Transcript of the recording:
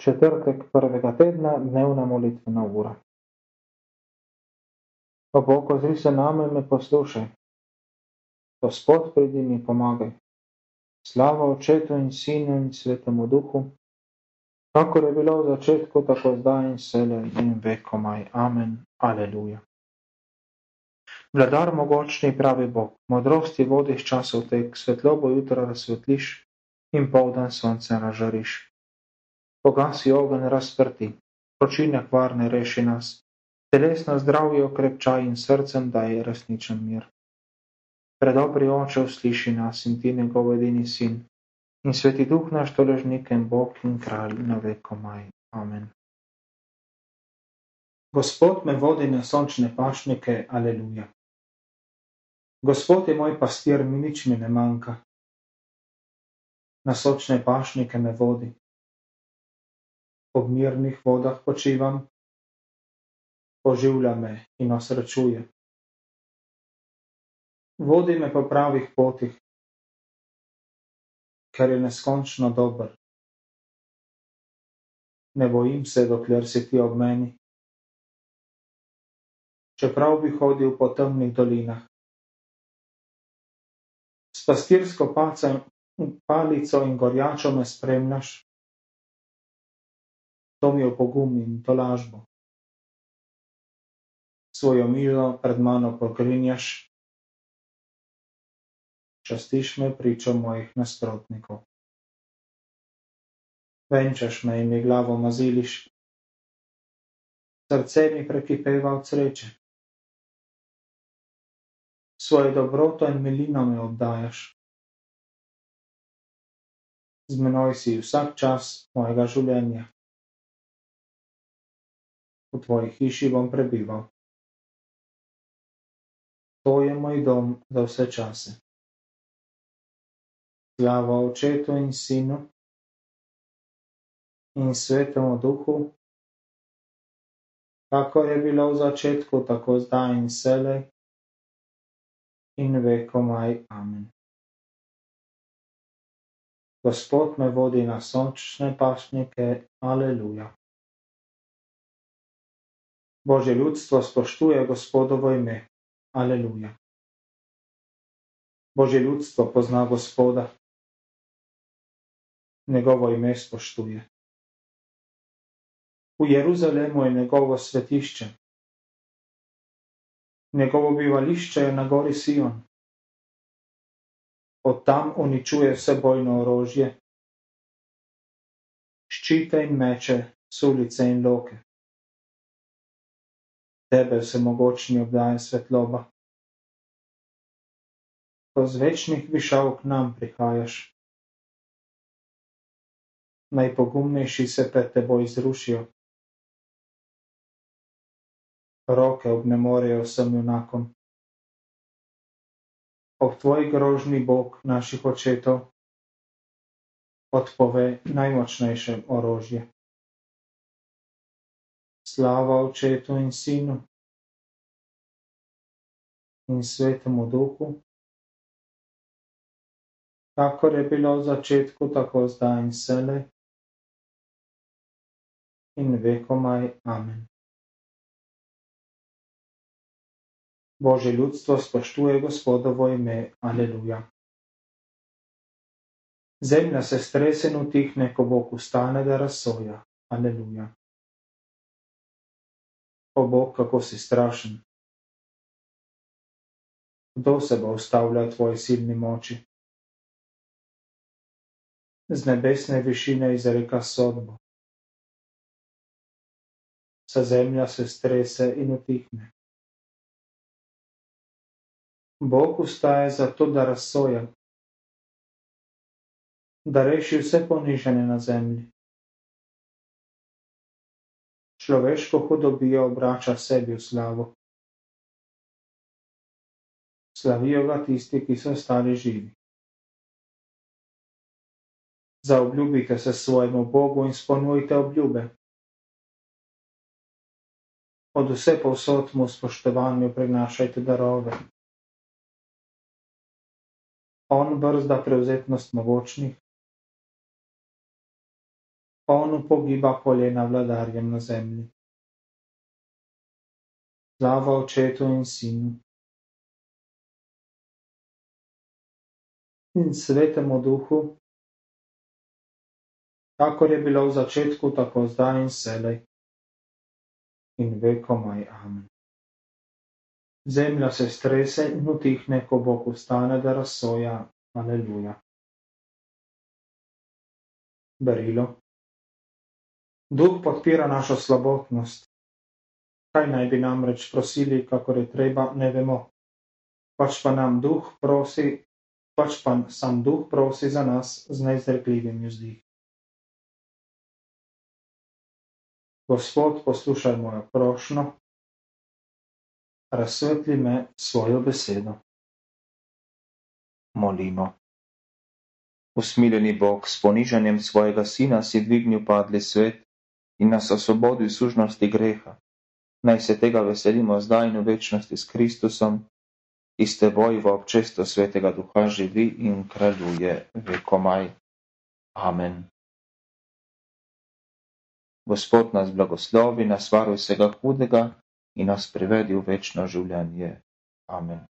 četrtek prvega tedna, dnevna molitvena ura. O Bog, ozri se name in me poslušaj. Gospod, pridi mi pomagaj. Slava očetu in sinu in svetemu duhu, kakor je bilo v začetku, tako zdaj in sele in vekomaj. Amen. Aleluja. Vladar mogočni pravi Bog, modrosti vodiš časov tek, svetlobo jutra razsvetliš in poldan sonce nažariš pogasi ogen razprti, vročina kvarne reši nas, telesno zdravje okrepčaj in srcem daj resničen mir. Predobri oče usliši nas in ti njegov edini sin, in sveti duh naš toležnik in Bog in kralj na veko maj. Amen. Gospod me vodi na sončne pašnike, aleluja. Gospod je moj pastir, mi nič mi ne manjka. Na sončne pašnike me vodi ob mirnih vodah počivam, oživlja me in osrečuje. Vodi me po pravih potih, ker je neskončno dober. Ne bojim se, dokler si ti ob meni. Čeprav bi hodil po temnih dolinah. S pastirsko palico in gorjačo me spremljaš, to mi je pogum in to lažbo. Svojo milo pred mano pokrinjaš, častiš me pričo mojih nasprotnikov. Venčaš me in mi glavo maziliš, srce mi prekipeva od sreče. Svojo dobroto in milino mi obdajaš. Z menoj si vsak čas mojega življenja v tvoji hiši bom prebival. To je moj dom za vse čase. Slava očetu in sinu in svetemu duhu, kako je bilo v začetku, tako zdaj in selej in vekomaj. Amen. Gospod me vodi na sončne pašnike, aleluja. Božje ljudstvo spoštuje Gospodovo ime. Aleluja. Božje ljudstvo pozna Gospoda. Njegovo ime spoštuje. V Jeruzalemu je njegovo svetišče. Njegovo bivališče je na gori Sion. Od tam uničuje vse bojno orožje, ščite in meče, sulice in loke tebe vsemogočni obdaja svetloba. Ko z večnih višav k nam prihajaš, najpogumnejši se pred teboj zrušijo. Roke obnemorejo vsem junakom. Ob tvoji grožni Bog naših očetov odpove najmočnejše orožje. Slava Očetu in Sinu in Svetemu Duhu, kakor je bilo v začetku, tako zdaj in selej in vekomaj. Amen. Božje ljudstvo spoštuje Gospodovo ime. Aleluja. Zemlja se strese in utihne, ko Bog ustane, da razsoja. Aleluja o Bog, kako si strašen. Kdo se bo ustavljal tvoji silni moči? Z nebesne višine izreka sodbo. Vsa zemlja se strese in utihne. Bog ustaje zato, da razsoja, da reši vse ponižene na zemlji človeško hudobijo obrača sebi v slavo. Slavijo ga tisti, ki so ostali živi. Zaobljubite se svojemu Bogu in spolnujte obljube. Od vse povsod mu spoštovanju prinašajte darove. On brzda prevzetnost mogočnih, on upogiba kolena vladarjem na zemlji. Slava očetu in sinu in svetemu duhu, kakor je bilo v začetku, tako zdaj in selej in vekomaj amen. Zemlja se strese in utihne, ko Bog ustane, da razsoja. Aleluja. Berilo. Duh podpira našo slabotnost. Kaj naj bi namreč prosili, kakor je treba, ne vemo. Pač pa nam duh prosi, pač pa sam duh prosi za nas z neizrekljivim vzdihi. Gospod, poslušaj mojo prošno, razsvetli me svojo besedo. Molimo. Usmiljeni Bog, s ponižanjem svojega sina si dvignil padli svet in nas osvobodil sužnosti greha. Naj se tega veselimo zdaj in v večnosti s Kristusom, ki s teboj v občestvo svetega duha živi in kraljuje vekomaj. Amen. Gospod nas blagoslovi, nas varuj vsega hudega in nas privedi v večno življenje. Amen.